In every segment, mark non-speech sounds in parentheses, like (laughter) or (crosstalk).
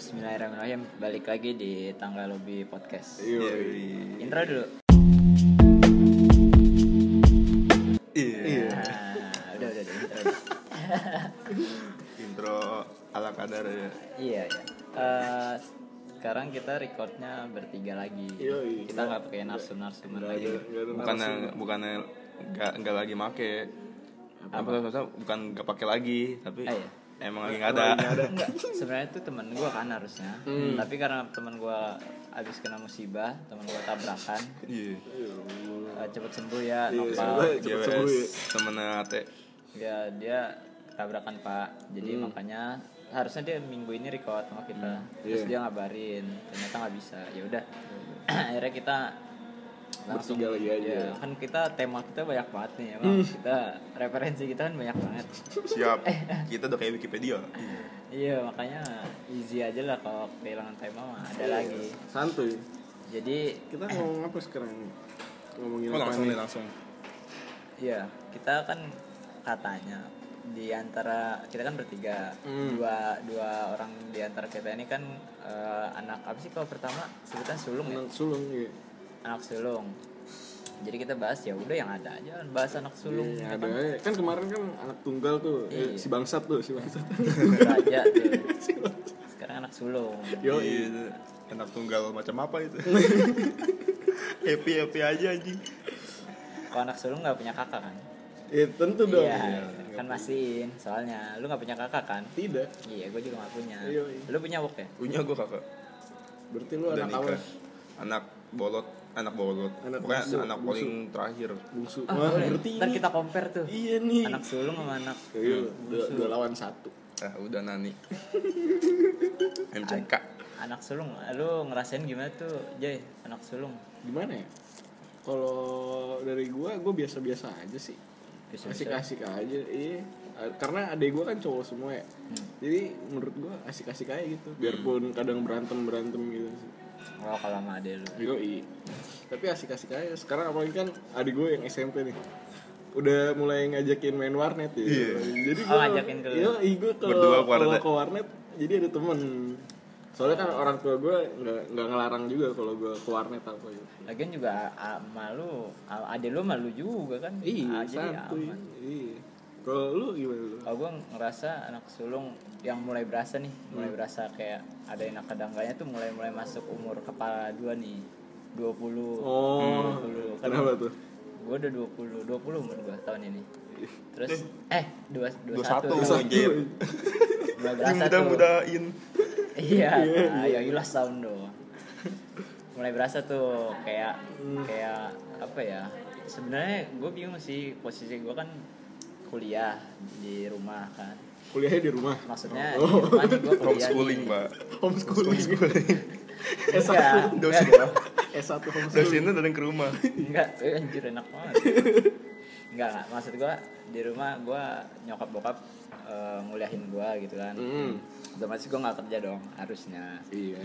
Bismillahirrahmanirrahim. Balik lagi di Tangga Lobby Podcast. Iya. Intro dulu. Iya. Nah, udah udah udah intro. (laughs) Intro ala kadar ya. iya ya. Eh, sekarang kita recordnya bertiga lagi. Yoi. Kita nggak pakai narsum-narsuman Nggak lagi. bukannya bukannya nggak nggak lagi make apa maksudnya bukan nggak pakai lagi tapi Ah, iya. Emang lagi nggak ada Enggak, sebenarnya itu teman gua kan harusnya. Hmm. Tapi karena teman gua abis kena musibah, teman gua tabrakan, iya eh, cepet sembuh ya, Iya, nopal. cepet sembuh ya. Temennya Ate Ya dia tabrakan pak, jadi Hmm. makanya harusnya dia minggu ini record sama kita, terus Iya. dia ngabarin, ternyata nggak bisa. Ya udah, (clears throat) akhirnya kita langsung Bertiga lagi aja. ya, kan kita tema kita banyak banget nih, emang Hmm. kita referensi kita kan banyak banget. siap kita udah kayak Wikipedia Iya makanya easy aja lah kalau kehilangan tema mah ada Iya. lagi. Santuy. Jadi Kita ngomong apa sekarang? Ngomongin oh apa langsung nih? langsung Iya, kita kan katanya di antara kita kan bertiga, Hmm. dua dua orang di antara kita ini kan eh, anak apa sih kalau pertama sebutan sulung ya, Anak sulung ya. Anak sulung. Jadi kita bahas ya udah yang ada aja, bahas anak sulung. Iya, ya ada kan? aja. Kan kemarin kan anak tunggal tuh, eh, Iya. si bangsat tuh, si bangsat. (laughs) Raja tuh. Sekarang anak sulung. Yo, Iya, enak tunggal macam apa itu (laughs) happy happy aja anjing Kalau anak sulung nggak punya kakak kan? Ya tentu dong. Iya, kan mastiin. Soalnya lu nggak punya kakak kan? Tidak. Iya, gue juga nggak punya. Iya, iya. Lu punya wok ya? punya gua kakak Berarti lu udah anak apa? nikah anak bolot anak bolot Anak pokoknya bungsu, anak bungsu. paling terakhir Bungsu. Ah, Wah, berarti Ntar kita compare tuh. Iya nih. Anak sulung sama anak Iya, dua, dua lawan satu. ah udah nani (laughs) MCK anak sulung lu ngerasain gimana tuh Jay anak sulung Gimana ya? Kalau dari gua, gua biasa-biasa aja sih. Biasa-biasa. Asik-asik aja, iya. Karena adek gua kan cowok semua ya. Hmm. Jadi menurut gua asik-asik aja gitu. Biarpun kadang berantem-berantem gitu sih. Oh kalau sama ade lu Yoi. Tapi asik-asik aja. Sekarang apalagi kan adik gue yang SMP nih. Udah mulai ngajakin main warnet ya. Iya. Jadi Oh, ngajakin ke lu. Iya, gue Berdua kalau ke warnet. kalau ke warnet jadi ada temen. Soalnya kan orang tua gue nggak nggak ngelarang juga kalau gue ke warnet apa gitu. lagian juga malu a- ade lu malu juga kan Iya, jadi santuy. aman Iya. Kalau lu gimana lu? kalau gue ngerasa anak sulung yang mulai berasa nih mulai Hmm. berasa kayak ada yang kedangganya tuh mulai mulai masuk umur kepala dua nih 20 Oh, 20 kan kenapa tuh? gue udah 20 20 umur gue tahun ini. Terus eh. dua dua 21. satu mulai berasa mudah tuh. mudahin iya nah, (laughs) ya ilah tahun doang. Mulai berasa tuh kayak Hmm. kayak apa ya? Sebenarnya gue bingung sih posisi gue kan kuliah di rumah kan Kuliahnya di rumah. maksudnya Oh. di rumah nih gue (laughs) kuliah homeschooling nih. pak Homeschooling. enggak Dosen. enggak dong. S1 dari homeschooling. sini datang ke rumah enggak eh, anjir enak banget enggak enggak maksud gue di rumah gue nyokap bokap eh, nguliahin gue gitu kan Hmm. otomatis gue nggak kerja dong harusnya Iya.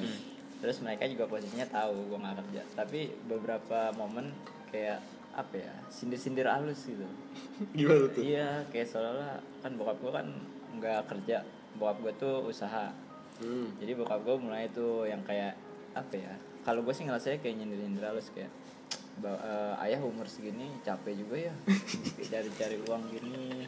terus mereka juga posisinya tahu gue nggak kerja tapi beberapa momen kayak apa ya sindir-sindir halus gitu. (laughs) Gimana tuh? iya kayak seolah kan bokap gue kan nggak kerja bokap gue tuh usaha. Hmm. jadi bokap gue mulai tuh yang kayak apa ya kalau gue sih ngerasanya kayak nyindir-nyindir halus kayak "Ba- eh, ayah umur segini capek juga ya (laughs) cari-cari uang gini.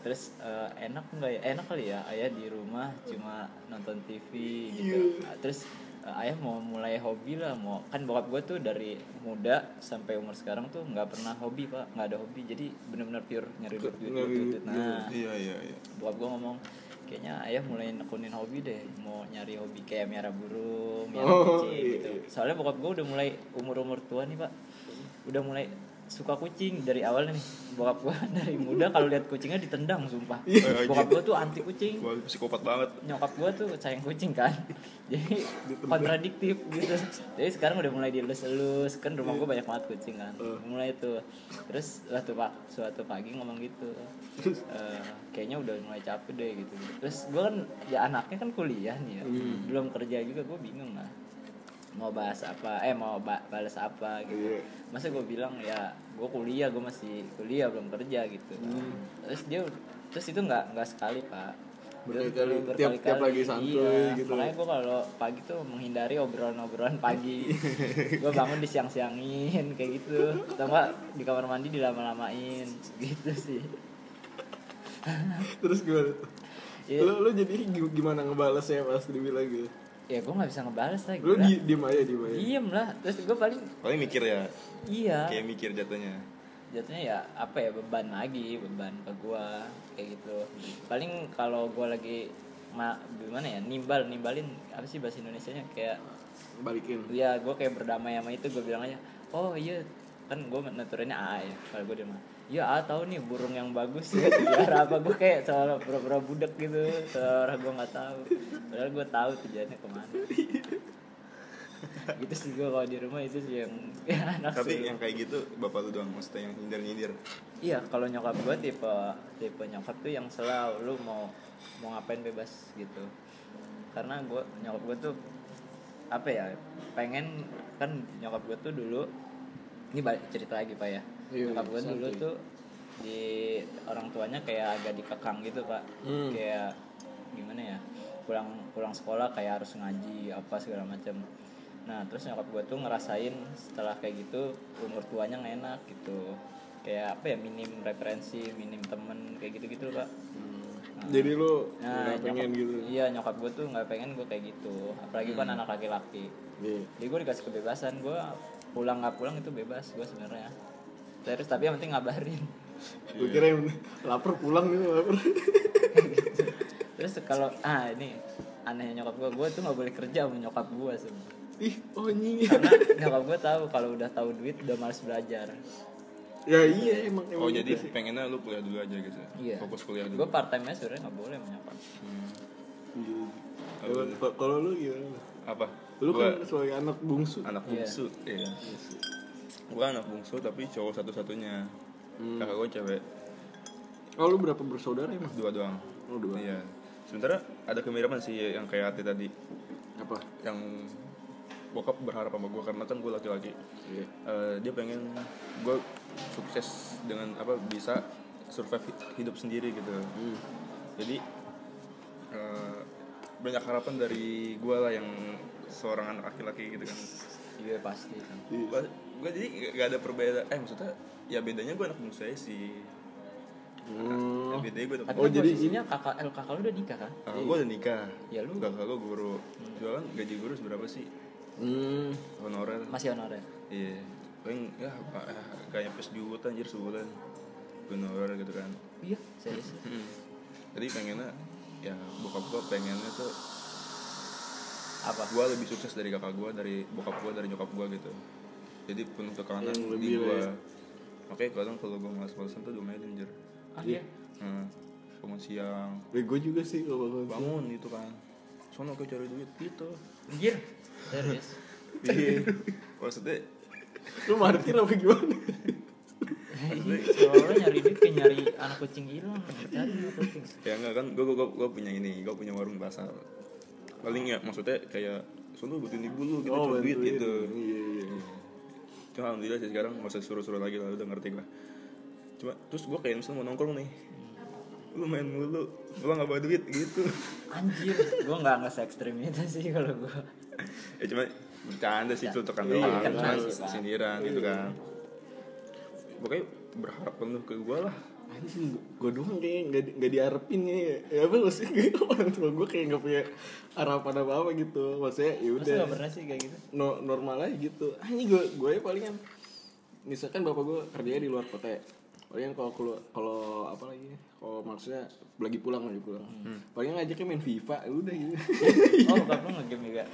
Terus eh, enak nggak ya? Enak kali ya ayah di rumah cuma nonton TV gitu. Nah, terus ayah mau mulai hobi lah mau kan bokap gue tuh dari muda sampai umur sekarang tuh nggak pernah hobi pak. Nggak ada hobi jadi bener-bener pure nyari duit duit, nah iya iya iya. bokap gue ngomong kayaknya ayah mulai nekunin hobi deh mau nyari hobi kayak miara burung miara Oh, kucing iya. gitu soalnya bokap gue udah mulai umur umur tua nih pak. Udah mulai suka kucing dari awal nih. Bokap gue (laughs) dari muda kalau lihat kucingnya ditendang sumpah. Iya. bokap gue tuh anti kucing. Gua psikopat banget. Nyokap gue tuh sayang kucing kan. (laughs) Jadi kontradiktif gitu. Jadi sekarang udah mulai dielus-elus kan rumah gue banyak banget kucing kan. Mulai tuh. Terus suatu pak suatu pagi ngomong gitu. "Eh, kayaknya udah mulai capek deh gitu. Terus gue kan ya anaknya kan kuliah nih ya. Belum kerja juga gue bingung lah mau bahas apa eh mau ba balas apa gitu. Iya. masa gue bilang ya gue kuliah gue masih kuliah belum kerja gitu. Terus dia terus itu nggak nggak sekali pak. Berkali-kali, tiap- tiap pagi santuy iya. gitu. makanya gue kalau pagi tuh menghindari obrolan-obrolan pagi. (laughs) Gue bangun di siang-siangin kayak gitu. Atau enggak di kamar mandi dilama-lamain gitu sih. Terus gimana? Tuh Iya. lu lu jadi gi- gimana ngebalesnya pas dibilang gitu ya gue nggak bisa ngebales lah lu di, diem aja diem aja. Diem lah. Terus gue paling paling mikir ya. Iya. Kayak mikir jatuhnya. Jatuhnya ya apa ya beban lagi beban ke gua kayak gitu. Paling kalau gua lagi ma gimana ya nimbal nimbalin apa sih bahasa Indonesia nya kayak balikin. Ya gua kayak berdamai sama itu gua bilang aja oh iya kan gua naturannya A ya kalau gua dia mah ya A tahu nih burung yang bagus ya sejarah apa gua kayak seorang pura-pura budak gitu seorang gua nggak tahu padahal gua tahu tujuannya ke mana gitu sih gua kalau di rumah itu sih yang (laughs) ya, tapi sulung. yang kayak gitu bapak lu doang maksudnya yang nyindir nyindir Iya, kalau nyokap gue tipe tipe nyokap tuh yang selalu lu mau mau ngapain bebas gitu. Karena gue nyokap gue tuh apa ya pengen kan nyokap gue tuh dulu ini balik cerita lagi pak ya. Iya, nyokap gue dulu tuh di orang tuanya kayak agak dikekang gitu pak. Hmm. Kayak gimana ya pulang pulang sekolah kayak harus ngaji apa segala macam. Nah terus nyokap gue tuh ngerasain setelah kayak gitu umur tuanya nggak enak gitu kayak apa ya minim referensi minim temen kayak gitu gitu pak jadi lu nah nggak pengen nyokap, gitu iya nyokap gue tuh nggak pengen gue kayak gitu apalagi kan anak laki-laki Iya. jadi gue dikasih kebebasan gue pulang nggak pulang itu bebas gue sebenarnya. Terus tapi yang penting ngabarin. Gue kira yang lapar pulang gitu lapar. Terus kalau ah ini anehnya nyokap gue gue tuh nggak boleh kerja sama nyokap gue sebenarnya ih oh anjing. Karena nyokap gue tahu kalau udah tahu duit udah males belajar. Ya iya emang emang oh gitu jadi sih. pengennya lu kuliah dulu aja gitu iya. Fokus kuliah gue dulu. Part time nya sebenarnya nggak boleh nyokap. Hmm. Iya. Kalau- kalau- kalau lu gimana? Apa lu Gua kan sebagai anak bungsu. Anak Iya. bungsu iya. Gua anak bungsu tapi cowok satu-satunya. Hmm. kakak gua cewek. Oh lu berapa bersaudara emang? Dua doang. Oh dua. Iya. Sementara ada kemiripan sih yang kayak Ati tadi. Apa? Yang bokap berharap sama gue karena kan gue laki-laki. Iya. Eh, dia pengen gue sukses dengan apa bisa survive hi- hidup sendiri gitu. Hmm. jadi eh, banyak harapan dari gue lah yang seorang anak laki-laki gitu kan iya pasti kan gue jadi gak- ada perbedaan eh maksudnya ya bedanya gue anak bungsu aja sih Hmm. ya gue Tapi Oh, jadi posisinya kakak eh, kakak lu udah nikah kan? kakak gue udah nikah Ya, lu? kakak gue guru jualan gaji guru seberapa sih Hmm. honorer Masih honorer. Iya, paling ya apa ya, gak nyampe sejuta anjir sebulan honorer gitu kan. Iya, serius. Jadi pengennya ya bokap gua pengennya tuh Apa? gua lebih sukses dari kakak gua, dari bokap gua, dari nyokap gua gitu. Jadi penuh tekanan Yang di gua. ya. Makanya kadang kalau gua malas-malasan tuh domain anjir. Ah, iya. Nah, bangun siang, Eh, gue juga sih kalau bangun. bangun gitu kan. Sono ke cari duit gitu. Anjir. Serius. Iya. Maksudnya Lu martir apa gimana? Soalnya nyari duit kayak nyari anak kucing hilang. Cari anak kucing. ya enggak kan gue gue gue punya ini gue punya warung pasar paling ya maksudnya kayak sono butuh ibu lu gitu Oh, duit gitu. Iya, iya. cuma alhamdulillah sih sekarang nggak usah suruh-suruh lagi lah udah ngerti lah. Cuma terus gue kayak misalnya mau nongkrong nih lu main mulu lu nggak bawa duit gitu. Anjir, gua nggak nggak se ekstrim itu sih kalau gua. ya cuma bercanda sih itu tekan Iya, doang kenal cuma sindiran gitu kan. Pokoknya berharap penuh ke gue lah Anjing, gue doang kayaknya nggak di- nggak diarepin kayaknya. Ya apa maksudnya (laughs) orang tua gue kayak nggak punya harapan apa apa gitu. Maksudnya ya udah nggak pernah sih kayak gitu? no, normal aja gitu. Anjing gue gue ya palingan misalkan bapak gue kerjanya di luar kota ya. Palingan kalau kalau kalau apa lagi? Kalau maksudnya lagi pulang lagi pulang. Palingan ngajaknya main FIFA, ya udah gitu. Oh, (laughs) bokap lu nge-game juga.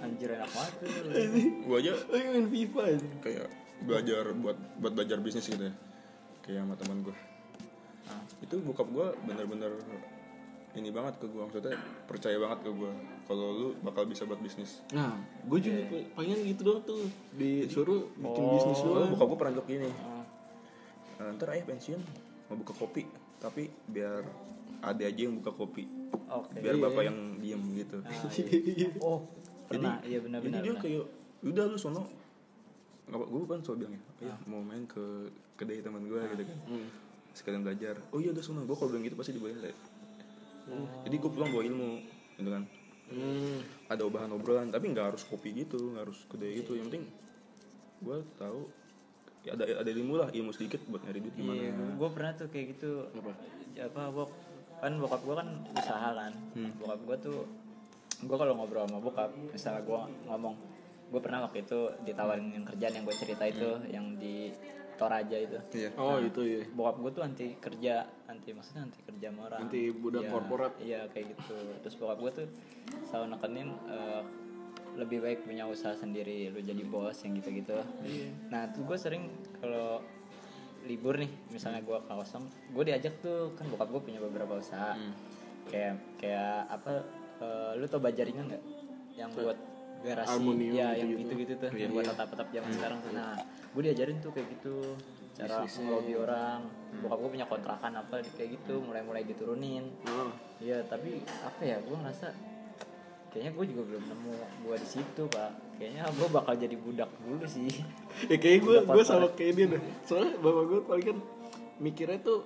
Anjir enak banget tuh. gue aja Lagi main FIFA aja. kayak belajar buat buat belajar bisnis gitu ya kayak sama teman gue. Itu bokap gue bener-bener ini banget ke gue maksudnya percaya banget ke gue kalau lu bakal bisa buat bisnis Nah, gue juga palingan gitu doang tuh disuruh bikin Oh. bisnis doang. bokap gue pernah bilang gini Ah. "Eh, ntar ayah pensiun mau buka kopi tapi biar ada aja yang buka kopi Oke. biar bapak yang diem gitu Ah, (laughs) iya. Oh, pernah. Iya benar-benar. jadi dia benar. kayak udah lu sono nggak gue kan selalu bilang ya "Ayah, mau main ke kedai teman gue gitu kan Hmm. Sekalian belajar oh iya udah sono gue kalau bilang gitu pasti dibayar ya jadi gue pulang bawa ilmu gitu kan Hmm. ada bahan obrolan tapi nggak harus kopi gitu nggak harus kedai gitu yang penting gue tahu ya ada ada ilmu lah ilmu sedikit buat nyari duit gimana Iya, gue pernah tuh kayak gitu. Apa? Apa bok kan bokap gue kan usaha kan. Hmm. Bokap gue tuh gue kalau ngobrol sama bokap, misalnya gue ngomong, gue pernah waktu itu ditawarin yang kerjaan yang gue cerita itu, yang di Toraja itu. iya Oh itu ya. Bokap gue tuh anti kerja, anti maksudnya anti kerja sama orang. Anti budak Iya, korporat. Iya kayak gitu. Terus bokap gue tuh selalu nekenin eh, lebih baik punya usaha sendiri, lu jadi bos yang gitu-gitu. Nah tuh gue sering kalau libur nih, misalnya gue kosong, gue diajak tuh kan bokap gue punya beberapa usaha. Kayak kayak apa? eh, lu tau bajaringan nggak? Yang buat garasi, Aluminium ya yang gitu-gitu. tuh, yang buat atap-atap zaman sekarang tuh. Nah, gue diajarin tuh kayak gitu cara ngelobi orang. Bokap gue punya kontrakan apa kayak gitu mulai-mulai diturunin. Oh. Iya tapi apa ya gue ngerasa kayaknya gue juga belum nemu gue di situ pak. Kayaknya gue bakal jadi budak dulu sih. Ya kayak gue gue sama kayak dia deh. Soalnya bapak gue paling kan mikirnya tuh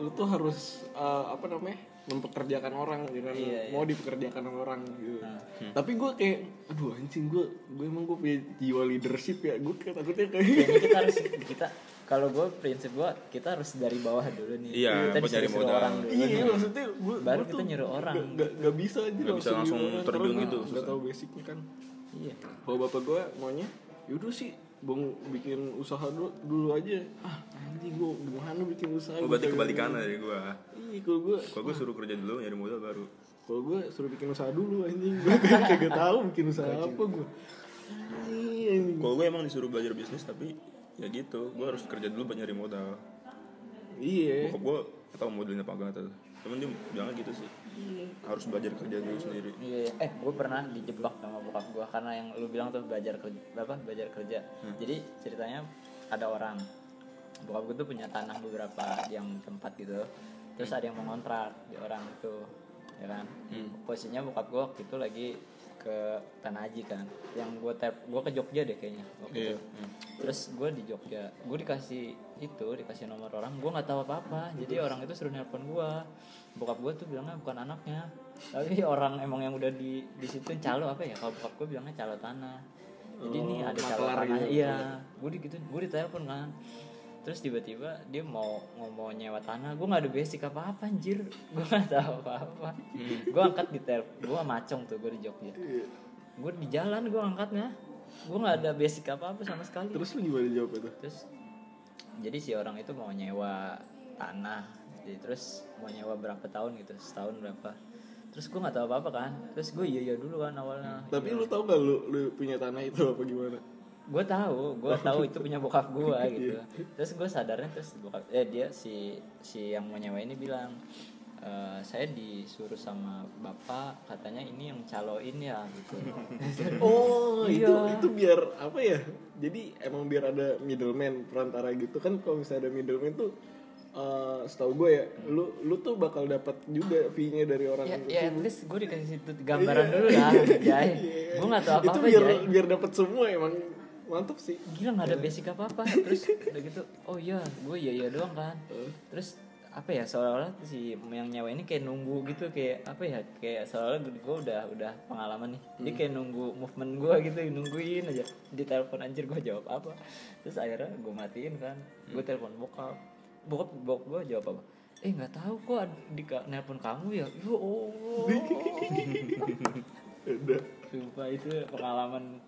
lu tuh harus eh, apa namanya mempekerjakan orang gitu kan Iya, mau dipekerjakan sama orang gitu Nah. tapi gue kayak aduh anjing gue gue emang gue punya jiwa leadership ya gue kayak takutnya kayak kayaknya kita harus (laughs) kita kalau gue prinsip gue kita harus dari bawah dulu nih Iya, kita buat nyari modal. orang dulu iya nih. maksudnya gue Baru kita nyuruh orang. gak, gak, gak bisa aja Gak bisa langsung terjun gitu, nggak susah. tahu basicnya kan iya kalau bapak gue maunya yaudah sih bang bikin usaha dulu, dulu aja. Ah anjing gue gimana bikin usaha oh Gua berarti kebalikan dari gue iya kalau gue kalau gue suruh kerja dulu nyari modal baru. Kalau gue suruh bikin usaha dulu anjing. Gue kagak (laughs) tahu bikin usaha apa gue anjing kalau gue emang disuruh belajar bisnis tapi ya gitu. Gue harus kerja dulu buat nyari modal. Iya. Bokap gue gak tau modelnya apa enggak tuh cuman dia bilangnya gitu sih. Harus belajar kerja dulu sendiri. Iya, iya. eh gue pernah dijebak sama bokap gue karena yang lu bilang tuh belajar kerja, apa belajar kerja. Jadi ceritanya ada orang, bokap gue tuh punya tanah beberapa yang tempat gitu, terus ada yang mau ngontrak di orang itu, ya kan. Posisinya bokap gue waktu itu lagi ke Tanah Haji kan, yang gue tap, gue ke Jogja deh kayaknya waktu Iya. itu. Terus gue di Jogja, gue dikasih itu, dikasih nomor orang, gue nggak tahu apa-apa. Jadi orang itu suruh nelpon gue. Bokap gue tuh bilangnya bukan anaknya, tapi (laughs) orang emang yang udah di di situ calo apa ya? Kalau bokap gue bilangnya calo tanah. Jadi ini Oh, ada calo tanahnya. gitu. Iya, gue gitu, gue ditelepon kan. Terus tiba-tiba dia mau ngomong nyewa tanah, gue nggak ada basic apa-apa anjir, gue nggak tahu apa-apa. Gue angkat di telepon, gue macong tuh gue di Jogja. Iya. Gue di jalan gue angkatnya, gue nggak ada basic apa-apa sama sekali. Terus lu gimana jawab itu? Terus jadi si orang itu mau nyewa tanah. Jadi terus mau nyewa berapa tahun gitu setahun berapa. Terus gue nggak tahu apa apa kan. Terus gue iya iya dulu kan awalnya. Tapi lu tau gak lu lu punya tanah itu apa gimana gue tahu gue (laughs) tahu itu punya bokap gue gitu. Terus gue sadarnya terus bokap eh dia si si yang mau nyewa ini bilang "Eh, saya disuruh sama bapak katanya ini yang caloin ya gitu. (laughs) Oh, itu Iya. itu biar apa ya? Jadi emang biar ada middleman perantara gitu kan kalau misalnya ada middleman tuh eh setahu gue ya, lu lu tuh bakal dapat juga fee-nya dari orang ya, itu. ya at least gue dikasih gambaran dulu lah (laughs) Jay gue nggak tahu apa Itu apa biar Jay biar dapat semua emang mantap sih. gila nggak ada basic apa apa (laughs) terus udah gitu oh iya gue iya iya doang kan. Terus apa ya seolah-olah si yang nyawa ini kayak nunggu gitu kayak apa ya kayak seolah gue udah udah pengalaman nih. Jadi kayak nunggu movement gue gitu nungguin aja. Di telepon anjir gue jawab apa? Terus akhirnya gue matiin kan. Gue telepon bokap. Bokap bokap gue jawab apa? Eh nggak tahu kok di nelpon kamu ya? Yo oh. Udah. (laughs) sumpah itu pengalaman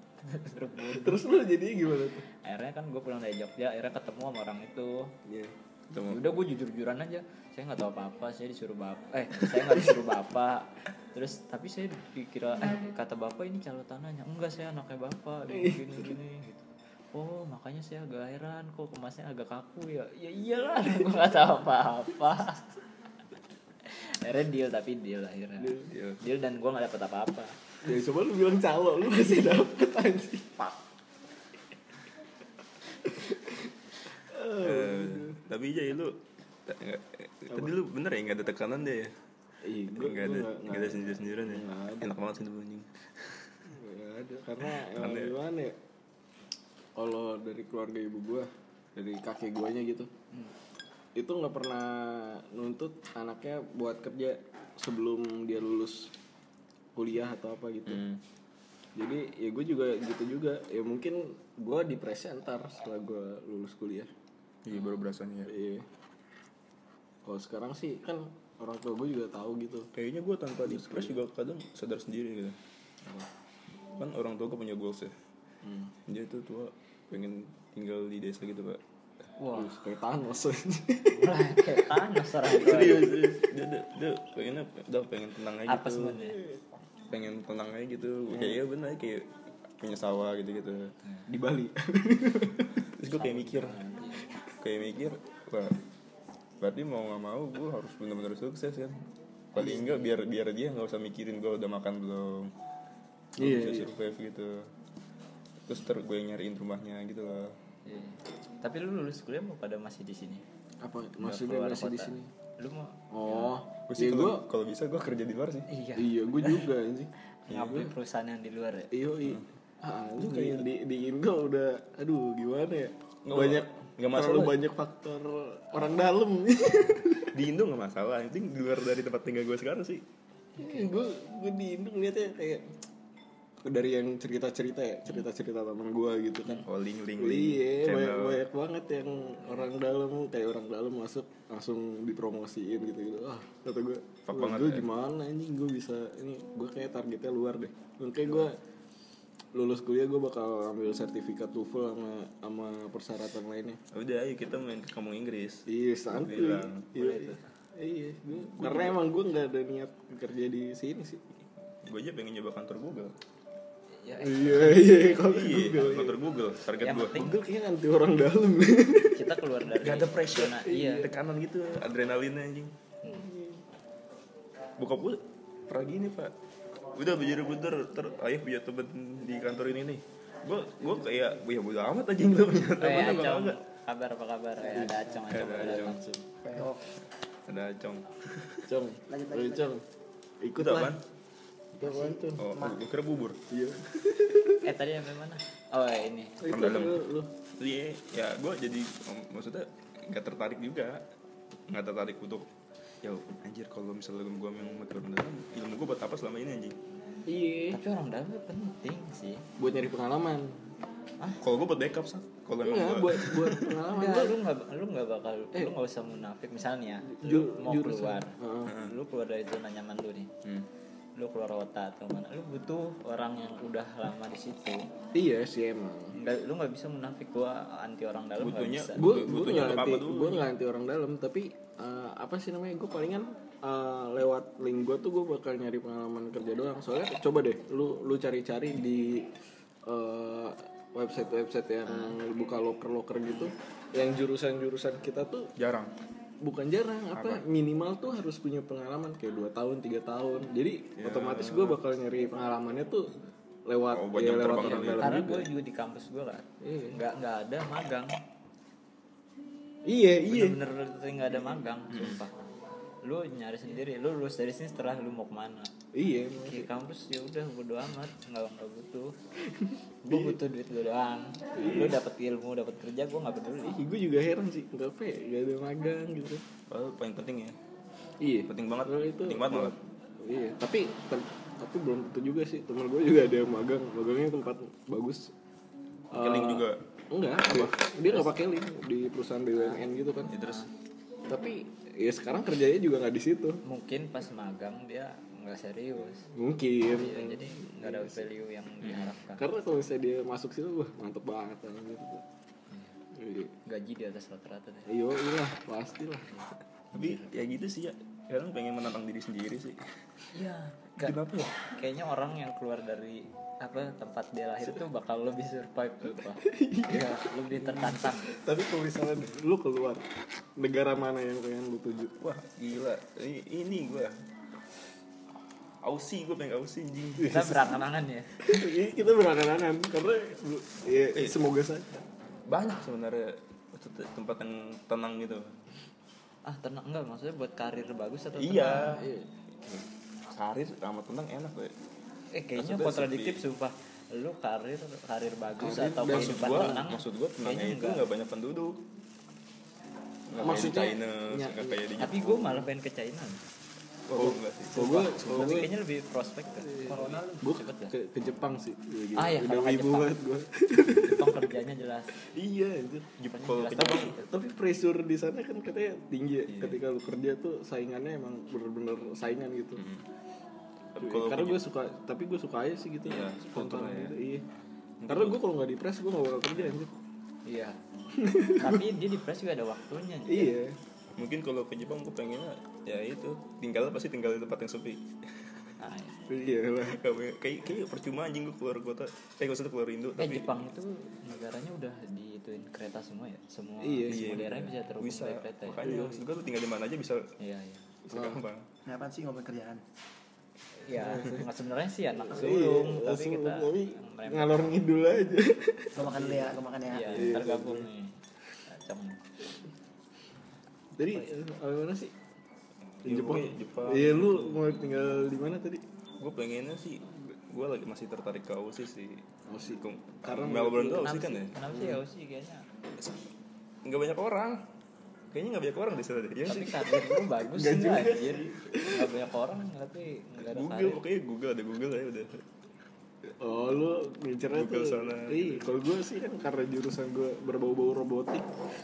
Terus lu jadi gimana tuh? akhirnya kan gue pulang dari Jogja akhirnya ketemu sama orang itu. Iya. Ketemu. udah gue jujur jujuran aja. Saya nggak tahu apa apa saya disuruh bapak eh saya nggak disuruh bapak. Terus tapi saya dikira eh kata bapak ini calon tanahnya enggak saya anaknya bapak. Gini gini, gini gitu. Oh makanya saya agak heran. Kok kemasnya agak kaku ya? Ya iyalah (laughs) gue nggak tahu apa apa akhirnya deal tapi deal akhirnya. Deal. deal. Dan gue nggak dapet apa apa Ya coba lu bilang calo, lu masih dapet anjing. Eh, tapi aja lu nggak- eh, tadi lu bener ya nggak ada tekanan deh ya? Iya, nggak ada nggak ada sendiri sendirian ya? Enak banget sih anjing. Ada karena (laughs) emang gimana ya? Kalau dari keluarga ibu gua dari kakek guanya gitu itu nggak pernah nuntut anaknya buat kerja sebelum dia lulus kuliah atau apa gitu Hmm. jadi ya gue juga gitu juga ya mungkin gue depresi ntar setelah gue lulus kuliah Iya baru berasanya ya. iya kalau sekarang sih kan orang tua gue juga tahu gitu Kayaknya gue tanpa depres juga kadang sadar sendiri gitu. Kan orang tua gue punya goals ya. hmm. Dia tuh tua pengen tinggal di desa gitu pak. wah Terus kayak Thanos (laughs) kayak panas orang tua Serius, serius. Dia, dia, dia pengennya udah pengen tenang aja apa gitu. Pengen tenang aja gitu. Kayak iya bener kayak punya sawah gitu gitu. di Bali Terus gue kayak mikir, kayak mikir, wah, berarti mau nggak mau gue harus benar-benar sukses kan. Paling enggak biar biar dia nggak usah mikirin gue udah makan belum, Gua Iya, bisa iya. survive gitu. Terus ter gue nyariin rumahnya gitu lah. Iya. tapi lu lulus kuliah mau pada masih di sini apa keluar masih di sini lu mau oh Gue sih ya kalau gue kalau bisa gue kerja di luar sih. iya. Iya gue juga anjing. Ngambil perusahaan yang di luar ya? Iya iya. Ah, anjing di, di, di Indo udah aduh gimana ya? Nggak- banyak nggak masalah. terlalu banyak faktor orang dalam. (laughs) Di Indo nggak masalah, penting di luar dari tempat tinggal gue sekarang sih. gue gue di Indo ngeliatnya kayak dari yang cerita cerita ya cerita cerita teman gue gitu kan Oh link link link Iya, banyak, banyak banget yang orang dalam kayak orang dalam masuk langsung dipromosiin gitu gitu. Ah, kata gue, Fuck "Wah, banget gue ya." gimana anjing gue bisa ini gue kayak targetnya luar deh. Makanya gue lulus kuliah gue bakal ambil sertifikat TOEFL sama sama persyaratan lainnya. Udah, ayo kita main ke kampung Inggris. Iya. Bilang, Iya, iya. Iya, gue karena emang gue nggak ada niat kerja di sini sih. Gue aja pengen nyoba kantor Google. Ya Iya, iya, kalau Iya, kantor Google, target yang gue. penting Google kayaknya anti orang dalam. kita keluar dari Gak ada pressure, zona iya tekanan gitu, adrenalinnya anjing. Bokap gue pernah gini pak, udah belajar bener, ter ayah punya temen di kantor ini nih. Gue gue kayak, ya bodo amat aja lu punya temen kayak apa acong enggak. kabar apa kabar ya ada acong acong Ada Acong. langsung Ada acong. Cong, ayo Cong. Ikut lah. Apaan? Tuh? Oh, gue kira bubur. Iya. (laughs) eh tadi sampai mana oh ini Itu dalam. lu, lu. Iya, ya gue jadi om- maksudnya nggak tertarik juga, nggak tertarik untuk ya anjir kalau misalnya gue memang mati orang dalam ilmu gue buat apa selama ini anjing Iya. tapi orang dalam penting sih Buat nyari pengalaman. kalau gue buat backup sih kalau emang Enggak, gue buat buat pengalaman. Enggak, lu nggak lu nggak bakal lu nggak usah munafik misalnya lu mau jurusan. keluar Heeh. lu keluar dari zona nyaman lu nih hmm. Lu keluar kota atau mana lu butuh orang yang udah lama di situ. Iya sih emang. nggak lu nggak bisa munafik gua anti orang dalam Butuhnya- bisa. Gue gue butuhnya nggak anti nggak anti orang dalam tapi eh, apa sih namanya gue palingan eh, lewat link gue tuh gue bakal nyari pengalaman kerja doang. Soalnya coba deh lu lu cari-cari di eh, website-website yang buka loker-loker gitu yang jurusan-jurusan kita tuh jarang bukan jarang apa, minimal tuh harus punya pengalaman kayak dua tahun tiga tahun. Jadi otomatis gue bakal nyari pengalamannya tuh lewat Oh, ya, lewat orang ya. dalam karena juga. gue juga di kampus gue kan Iya. nggak nggak ada magang. Iya iya. Bener-bener nggak ada magang sumpah. Lu nyari sendiri lu lulus dari sini setelah lu mau ke mana iya di kampus ya udah bodo amat. Nggak nggak butuh. Gue butuh duit gue doang. Lu dapat ilmu dapat kerja gue nggak peduli. Ih, gue juga heran sih. Nggak apa ya nggak ada magang gitu. Padahal paling penting ya. Iya. Penting banget. Kalau itu penting banget malah. Iya tapi tapi belum tentu juga sih. Temen gue juga ada yang magang. Magangnya tempat bagus. Pakai link Eh, juga? enggak dia, dia nggak pakai link di perusahaan BUMN gitu kan. Ya, terus? Tapi ya sekarang kerjanya juga nggak di situ. Mungkin pas magang dia nggak serius. Mungkin. Ya, jadi nggak ada value yang diharapkan. Karena kalau misalnya dia masuk situ wah mantep banget kan gitu. Iya. gaji di atas rata-rata deh. Iya, iya, pasti lah. tapi ya gitu sih ya. Sekarang pengen menantang diri sendiri sih. Iya kenapa ya? Kayaknya orang yang keluar dari apa tempat dia lahir tuh bakal lebih survive tuh Pak. Iya, lebih tertantang. Tapi kalau misalnya lu keluar, negara mana yang pengen lu tuju? wah gila. Ini, ini gue Aussie gue pengen Aussie anjing. Kita (laughs) berangan-angan ya? (laughs) Ini kita berangan-angan karena ya, Eh. semoga saja. banyak sebenarnya tempat yang tenang gitu. Ah tenang enggak maksudnya buat karir bagus atau iya. tenang? karir sama tenang enak gue eh kayaknya kontradiktif sumpah. Lu karir karir bagus Karir atau kehidupan gue tenang maksud gue tenangnya kayaknya itu enggak. nggak banyak penduduk. Nggak Maksudnya, China ya, kayak di tapi gue malah pengen ke China oh enggak sih Kalau gue, kayaknya lebih prospek kan. corona gue Cepet ya? ke, ke Jepang sih. Lagi. Ah, iya, Udah wibu banget gue. Jepang kerjanya jelas. iya, anjir. Jepang Jelas kalau ke tapi- Jepang Tapi pressure di sana kan katanya tinggi ya. Iya. Ketika lu kerja tuh saingannya emang bener-bener saingan gitu. Hmm. Tapi kalau Karena gue suka, tapi gue suka aja sih gitu. Iya, spontan ya. gitu. Iya. Karena gue kalau nggak di press gue nggak bakal kerja anjir. Iya. (laughs) Tapi dia di press juga ada waktunya. Ji. Iya. Mungkin kalau ke Jepang gue pengennya ya itu tinggal pasti tinggal di tempat yang sepi Nah, iya. (laughs) Iya lah. Kayak kayak percuma anjing gue keluar kota eh gue keluar Indo Eh tapi Jepang itu negaranya udah diituin kereta semua ya. Semua Iya, semua iya, daerahnya bisa terhubung bisa kereta ya. makanya maksud gue lu tinggal di mana aja bisa Iya, iya. bisa gampang Ngapain sih ngomong kerjaan? Ya, (laughs) nggak sebenarnya sih anak Iya, sulung, tapi kita ngalor ngidul aja. Gue makan dulu ya, gue makan ya. Iya, Iya, tergabung nih. Kacang. Jadi apa mana sih? Di Jepang. gue Jepang. Iya lu mau tinggal di mana tadi? gue pengennya sih gue lagi masih tertarik ke Aussie sih Aussie. Ke- Karena Melbourne tuh Aussie kan ya Kenapa sih ya sih kayaknya? nggak banyak orang kayaknya nggak banyak orang di sana deh ya Tapi sih karir lu (laughs) bagus sih anjir. Nggak banyak orang tapi nggak ada Google karir. pokoknya Google ada Google ya udah Oh lu ngincernya tuh sana. Iya kalau gue sih kan karena jurusan gue berbau-bau robotik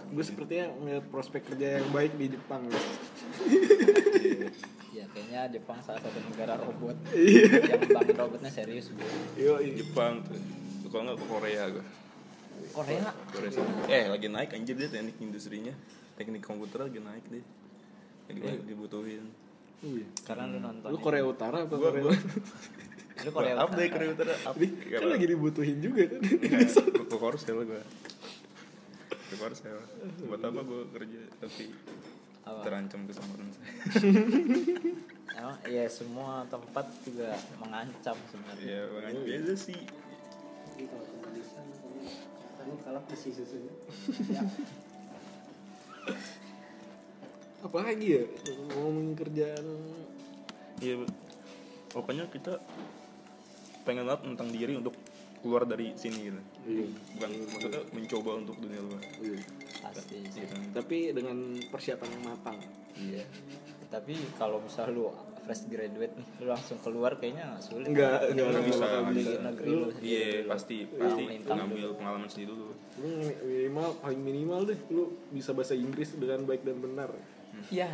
Gue sepertinya ngeliat prospek kerja yang baik di Jepang Iya. Ya kayaknya Jepang salah satu negara robot Iya yang bangun robotnya serius bu. Yo iya Jepang tuh kalau nggak ke Korea gue Korea Korea eh lagi naik anjir dia teknik industrinya teknik komputer lagi naik deh lagi banyak dibutuhin Iya. karena lu nonton. Lu. Korea Utara apa Gua- Korea gua- (laughs) Lu Korea up deh Utara. Korea Utara up Kan lagi dibutuhin juga kan? Ke Korsel gue ke Korsel buat apa gue kerja tapi Apa? terancam keselamatan saya? (laughs) Emang ya semua tempat juga mengancam sebenarnya. ya makanya biasa sih. Jadi kalau kamu besi susunya. Apa lagi ya? Ngomongin kerjaan. Iya, pokoknya kita pengen banget tentang diri untuk keluar dari sini gitu. Iya Bukan maksudnya mencoba untuk dunia luar. Iya. Pasti sih. Gitu. Tapi dengan persiapan yang matang Iya. Tapi kalau misal lu fresh graduate nih, lu langsung keluar kayaknya sulit. Enggak, enggak, enggak bisa, bisa. negeri lu. sendiri Iya, pasti pasti ngambil dulu. pengalaman sendiri dulu. Lu minimal paling minimal deh lu bisa bahasa Inggris dengan baik dan benar. Iya.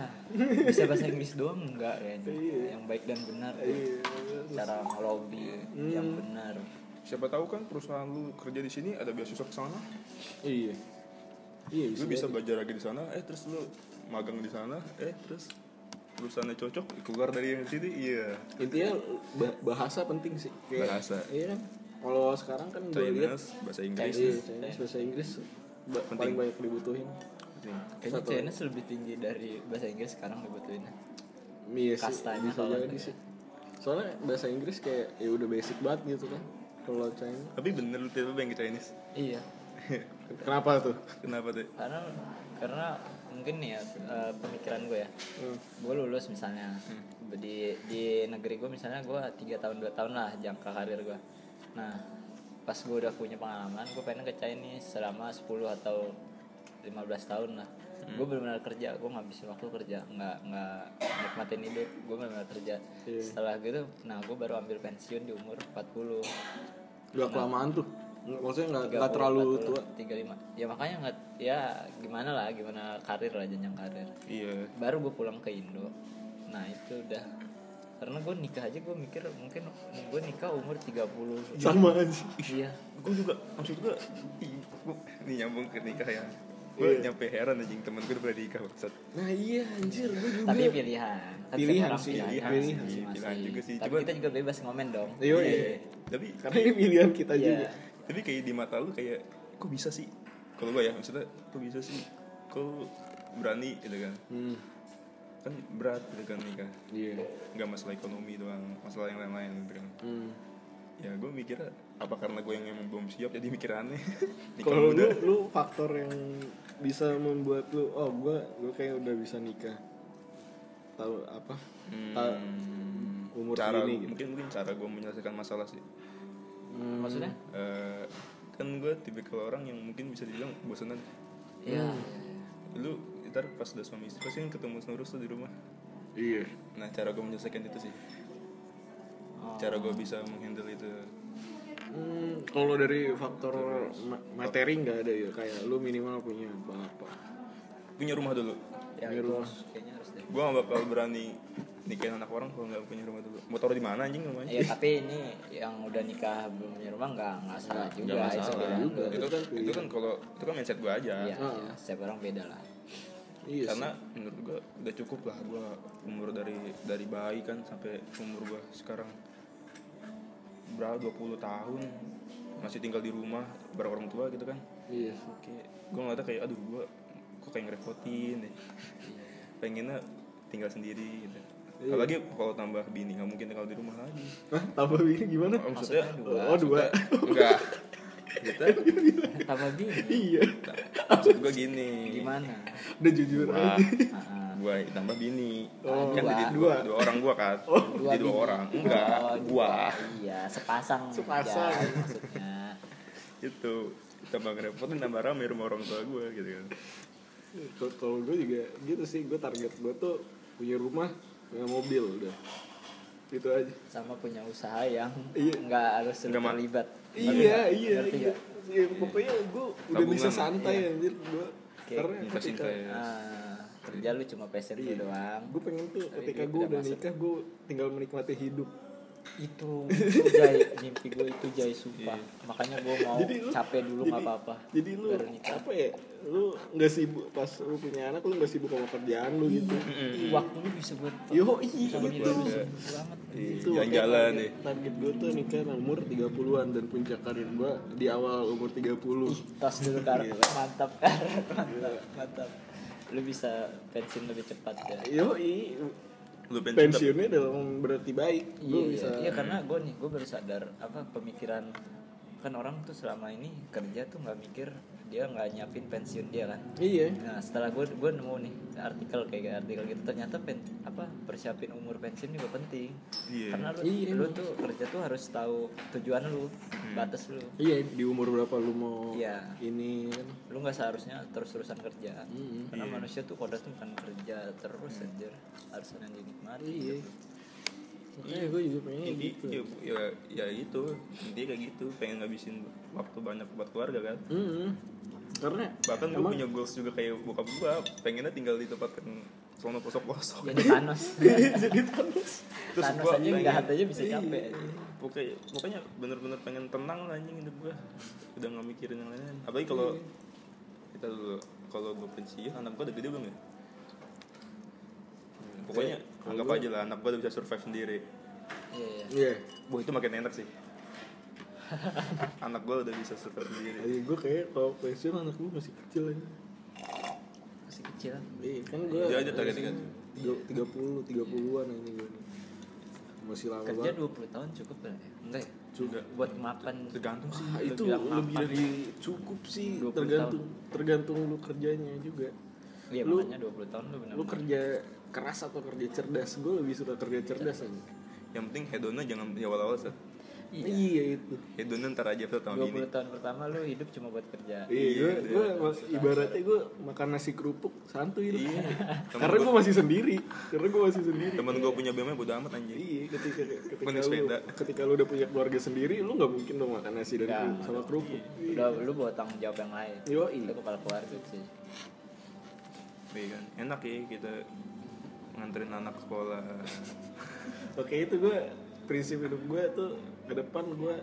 Bisa bahasa Inggris doang enggak kayaknya. Iya. Yang baik dan benar. Iya. Cara ngelobi yang benar. Siapa tahu kan perusahaan lu kerja di sini ada beasiswa ke sana. Iya. Iya Lu bisa belajar lagi di sana, eh terus lu magang di sana, eh terus perusahaannya cocok keluar dari yang sini, iya. Intinya ba- bahasa penting sih. Bahasa. Iya kan. Kalau sekarang kan Chinese, bahasa Inggris. Iya, Chinese bahasa Inggris ba- Penting. paling banyak dibutuhin. Kayaknya Satu. Chinese lebih tinggi dari bahasa Inggris sekarang dibutuhin. Iya sih, Kastanya bisa kalau jadi sih. Soalnya bahasa Inggris kayak ya udah basic banget gitu kan. Kalau Chinese. Tapi bener lu tiba pengen ke Chinese. Iya. (laughs) Kenapa tuh? Kenapa tuh? Karena karena mungkin nih ya eh, pemikiran gue ya. Hmm. gue lulus misalnya di di negeri gue misalnya gue tiga tahun dua tahun lah jangka karir gue nah pas gue udah punya pengalaman gue pengen ke Chinese selama 10 atau 15 tahun lah gue benar-benar kerja gue ngabisin waktu kerja nggak nggak nikmatin hidup gue benar-benar kerja Iya. setelah gitu nah gue baru ambil pensiun di umur 40 Gak kelamaan tuh. Maksudnya nggak nggak terlalu tua. 35 ya makanya nggak ya gimana lah gimana karir lah jenjang karir Iya. baru gue pulang ke Indo nah itu udah karena gue nikah aja gue mikir mungkin gue nikah umur 30 Sama aja. iya gue juga maksud gue ih, gua- ini nyambung ke nikah ya gue nyampe heran anjing temen gue udah nikah maksud Nah iya anjir gue juga. tapi pilihan Kan Pilihan sih, pilihan, pilihan masing-masing. sih, pilihan juga sih. tapi Cuman- kita juga bebas ngomen dong Iya, iya. tapi Karena ini pilihan kita Iya. juga. tapi kayak di mata lu kayak kok bisa sih kalau gue ya maksudnya kok bisa sih kok berani gitu kan Hmm. kan berat gitu kan nikah Iya. nggak masalah ekonomi doang masalah yang lain-lain gitu kan Hmm. ya gue mikirnya apa karena gue yang emang belum siap jadi mikir aneh (laughs) Kalau lu lu faktor yang bisa membuat lu oh gue gue kayak udah bisa nikah. Tahu apa? Ta- Hmm, umur cara segini gitu. mungkin mungkin cara gue menyelesaikan masalah sih Hmm. maksudnya Eh, kan gue tipikal orang yang mungkin bisa dibilang bosanan iya Hmm. lu ntar pas udah suami istri pasti kan ketemu terus tuh di rumah iya nah cara gue menyelesaikan itu sih Oh. cara gue bisa menghandle itu Hmm, kalau dari faktor ma- materi nggak ada ya kayak lu minimal punya apa punya rumah dulu ya itu rumah. kayaknya harus deh gue gak bakal berani nikahin anak orang kalau nggak punya rumah dulu mau taruh di mana anjing rumahnya Iya tapi ini yang udah nikah belum punya rumah nggak nggak salah juga Nggak itu masalah. pilihan lu. itu kan itu kan kalau itu kan mindset gue aja Iya, Ah. iya, setiap orang beda lah. iya karena menurut gue udah cukup lah gue umur dari dari bayi kan sampai umur gue sekarang berapa 20 tahun masih tinggal di rumah bareng orang tua gitu kan. Iya. Oke gue ngeliatnya kayak aduh gue kok kayak ngerepotin deh. Pengennya tinggal sendiri gitu. Iya. apalagi kalau tambah bini nggak mungkin tinggal di rumah lagi. Hah, tambah ini gimana? Oh, maksudnya dua. oh dua. Enggak. Gitu (laughs) Tambah bini. iya. Maksud gue gini. Gimana? udah jujur gua aja. Gua tambah bini. Oh, kan dua. jadi dua, Dua. dua orang gua kan. Dua jadi dua bini. orang. Enggak. Oh, gua. Iya, sepasang. Sepasang. aja maksudnya. itu tambah ngerepotin tambah rame rumah orang tua gua gitu kan Kalau- gue juga gitu sih gue target gue tuh punya rumah punya mobil udah itu aja Sama punya usaha yang Iya. nggak harus terlibat. Iya iya Ngerti iya? Iya, pokoknya gue udah Tabungan, bisa santai iya. anjir gue Oke, karena ketika invest Ah, kerja lu cuma passion Iya. doang. gue pengen tuh ketika gue udah udah masuk. nikah gue tinggal menikmati hidup Itu, itu jai, mimpi gue itu jai sumpah. Makanya gue mau Jadi lu- capek dulu nggak apa-apa. jadi lu apa ya lu nggak sibuk pas lu punya anak lu nggak sibuk sama kerjaan lu gitu. Waktu lu bisa buat yo iya gitu. sibuk banget. Iya, itu jalan-jalan makanya deh. target, target gue tuh nikah umur 30-an dan puncak karir gue di awal umur 30 tos dulu karet mantap karet mantap. (laughs) Mantap lu bisa pensiun lebih cepat ya yo lu pensiun pensiunnya dalam berarti baik. Iya gue iya, bisa iya karena gue nih gue baru sadar apa pemikiran kan orang tuh selama ini kerja tuh nggak mikir dia nggak nyiapin pensiun dia kan. Iya. Nah setelah gue gue nemu nih artikel kayak artikel gitu ternyata pen, apa persiapin umur pensiun juga penting. Iya. karena lu Iya, lu tuh kerja tuh harus tahu tujuan lu batas lu. Iya di umur berapa lu mau Iya. ini? Kan lu nggak seharusnya terus-terusan kerja. Mm, karena iya. manusia tuh kodrat tuh bukan kerja terus aja harus ada yang dinikmati iya. gitu. makanya gue juga pengen inti gitu. ya, ya, ya itu. Intinya kayak gitu. Pengen ngabisin waktu banyak buat keluarga kan. Mm-mm. Karena bahkan gue punya goals juga kayak bokap gue pengennya tinggal di tempat yang sono pelosok pelosok jadi Thanos. (laughs) Jadi Thanos. Terus Thanos gua aja pengen- jahat aja bisa capek. Pokoknya pokoknya bener-bener pengen tenang lah anjing hidup gue udah nggak mikirin yang lain apalagi kalau kita dulu kalau gue pensiun anak gue udah gede belum ya pokoknya anggap gua- aja lah anak gue udah bisa survive sendiri. Iya iya iya. Wah itu makin enak sih (laughs) anak gue udah bisa survive sendiri. Ayo gue kayak kalau pensiun anak gue masih kecil aja. Masih kecil. Iya kan gue Dia aja targetnya kan. tiga puluh tiga puluhan ini gue nih. Masih lama kerja banget. 20 tahun cukup lah ya? Enggak ya? Juga. Buat makan tergantung sih. Ah, itu lebih mapan. dari cukup sih. 20 tergantung tergantung lu kerjanya juga. Iya lu- makanya 20 tahun lu benar lu kerja keras atau kerja cerdas? Gue lebih suka kerja cerdas aja yang penting hedonnya jangan di awal-awal set iya. Iya itu. Hedonnya ntar aja tuh tahun ini. 20 tahun pertama lu hidup cuma buat kerja. Iya gue Iya, gue ibaratnya gue makan nasi kerupuk santuy lah. Iya. (laughs) karena gue masih sendiri karena gue masih sendiri. Temen gue punya BMW bodo amat anjing. Iya, ketika ketika lu ketika lu udah punya keluarga sendiri, lu nggak mungkin dong makan nasi dan Ya. kru- sama kerupuk. udah lu bawa tanggung jawab yang lain. Yoi. itu kepala keluarga sih. Iya kan? Enak ya kita nganterin anak sekolah. Oke itu gue prinsip hidup gue tuh ke depan gue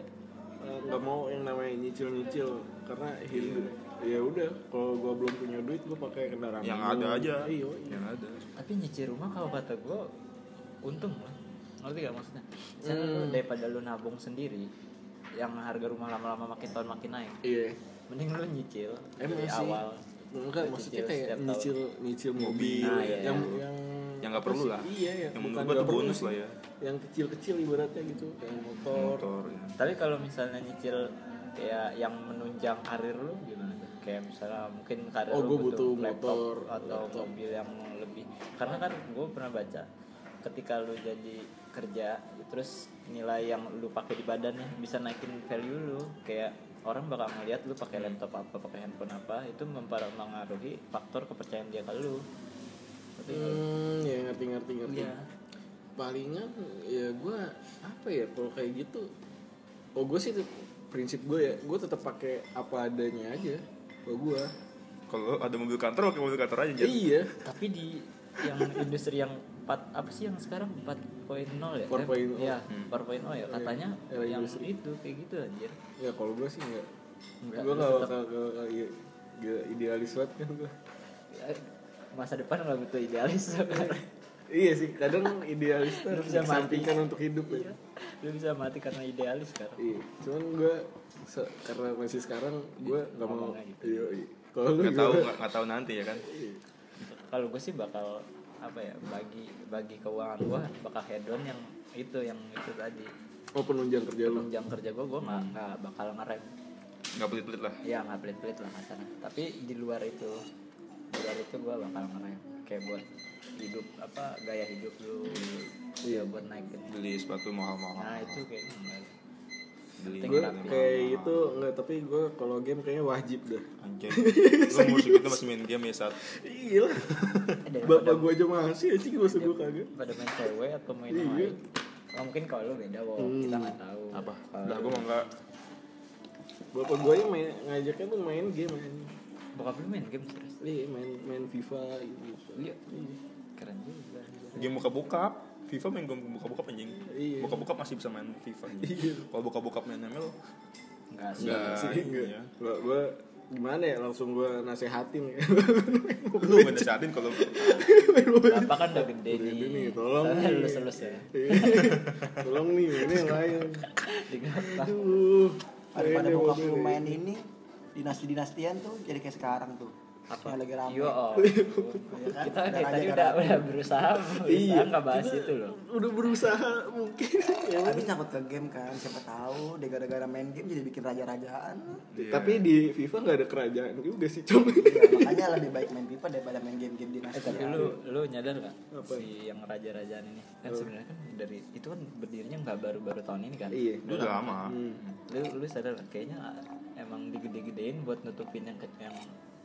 eh, nggak mau yang namanya nyicil nyicil karena hidup ya udah kalau gue belum punya duit gue pakai kendaraan yang umum. ada aja iya iya. yang ada tapi nyicil rumah kalau kata gue untung lah ngerti gak maksudnya Misalnya lu Hmm. daripada lu nabung sendiri yang harga rumah lama-lama makin tahun makin naik iya mending lu nyicil Emang dari sih. awal enggak maksudnya kayak tahun. nyicil nyicil mobil Nah, iya, yang iya. yang Yang nggak perlu lah. iya yang, Yang bukan menurut gua nggak tuh perlu bonus sih. lah ya. yang kecil kecil ibaratnya gitu kayak motor motor ya. tapi kalau misalnya nyicil kayak yang menunjang karir lu gimana kayak misalnya mungkin karir Oh, lu gua butuh laptop motor, atau laptop. mobil yang lebih karena kan gue pernah baca ketika lu jadi kerja terus nilai yang lu pakai di badannya bisa naikin value lu kayak orang bakal ngeliat lu pakai laptop apa pakai handphone apa itu mempengaruhi faktor kepercayaan dia ke lu Ngerti hmm ya ngerti ngerti ngerti Iya. palingan ya gue apa ya kalau kayak gitu oh gue sih prinsip gue ya gue tetap pakai apa adanya aja kalau gue Kalau ada mobil kantor, pakai mobil kantor aja. Iya Tapi di yang industri yang 4 apa sih yang sekarang 4.0 ya? 4.0. Eh, Iya, 4.0 ya. Katanya Era yang industri. itu kayak gitu anjir. ya kalau gue sih enggak Enggak, gue gak bakal idealis banget kan gue Ya, masa depan nggak butuh idealis iya sih kadang idealis tuh harus bisa mati. disampingkan untuk hidup ya Iya. lu bisa mati karena idealis sekarang iya cuman gue se- karena masih sekarang gue gak mau Ngomongnya gitu. iya iya kalau lu Nggak tahu, nggak nggak tahu nanti ya kan. Iya. kalau gue sih bakal apa ya bagi bagi keuangan gue bakal hedon yang itu yang itu tadi oh penunjang kerja lu penunjang kerja gue gue nggak nggak bakal ngerem Nggak pelit-pelit lah. ya nggak pelit pelit lah kasarnya tapi di luar itu luar itu gue bakal ngerem kayak buat hidup apa gaya hidup lu. Iya. Buat naikin Beli sepatu mahal-mahal. nah itu kayaknya enggak Beli gue kayak itu enggak tapi gue kalau game kayaknya wajib dah. Anjir. (laughs) Lu umur segitu masih main game ya saat iya. Lah Eh, bapak gue aja masih sih gue sebut kagak pada main cewek atau main Iya. lain oh, mungkin kalau lu beda wo kita nggak tahu. Apa? Udah gue mau nggak? Bapak gue aja main ngajaknya tuh main game aja bokap lu main game serius iya main main FIFA gitu iya keren juga game buka-buka. FIFA main game buka-buka anjing. Iya. Buka-buka masih bisa main FIFA. Iya. Kalau buka-buka main ML enggak sih Enggak. sih enggak iya. gue gue gimana ya langsung gue nasehatin ya (laughs) lu gak nasihatin kalau Bapak kan udah gede nih. nih, tolong nih. lulus-lulus ya. tolong nih ini yang lain aduh daripada bokap lu ini. main ini dinasti-dinastian tuh jadi kayak sekarang tuh apa? yang lagi rame (laughs) Iya, oh. kan? Kita Udah kayak tadi udah kan? udah berusaha, berusaha iya nggak bahas kita itu loh. udah berusaha mungkin (laughs) ya habis nyangkut ke game kan siapa tahu dia gara-gara main game jadi bikin raja-rajaan Iya. tapi di FIFA nggak ada kerajaan juga sih cuma Iya, makanya lebih baik main FIFA daripada main game-game Eh dinasti tapi lu lu nyadar gak Apa? si yang raja-rajaan ini kan sebenarnya kan dari itu kan berdirinya nggak baru-baru tahun ini kan? Iya. Udah lama. Hmm. Lu lu sadar kayaknya emang digede-gedein buat nutupin yang yang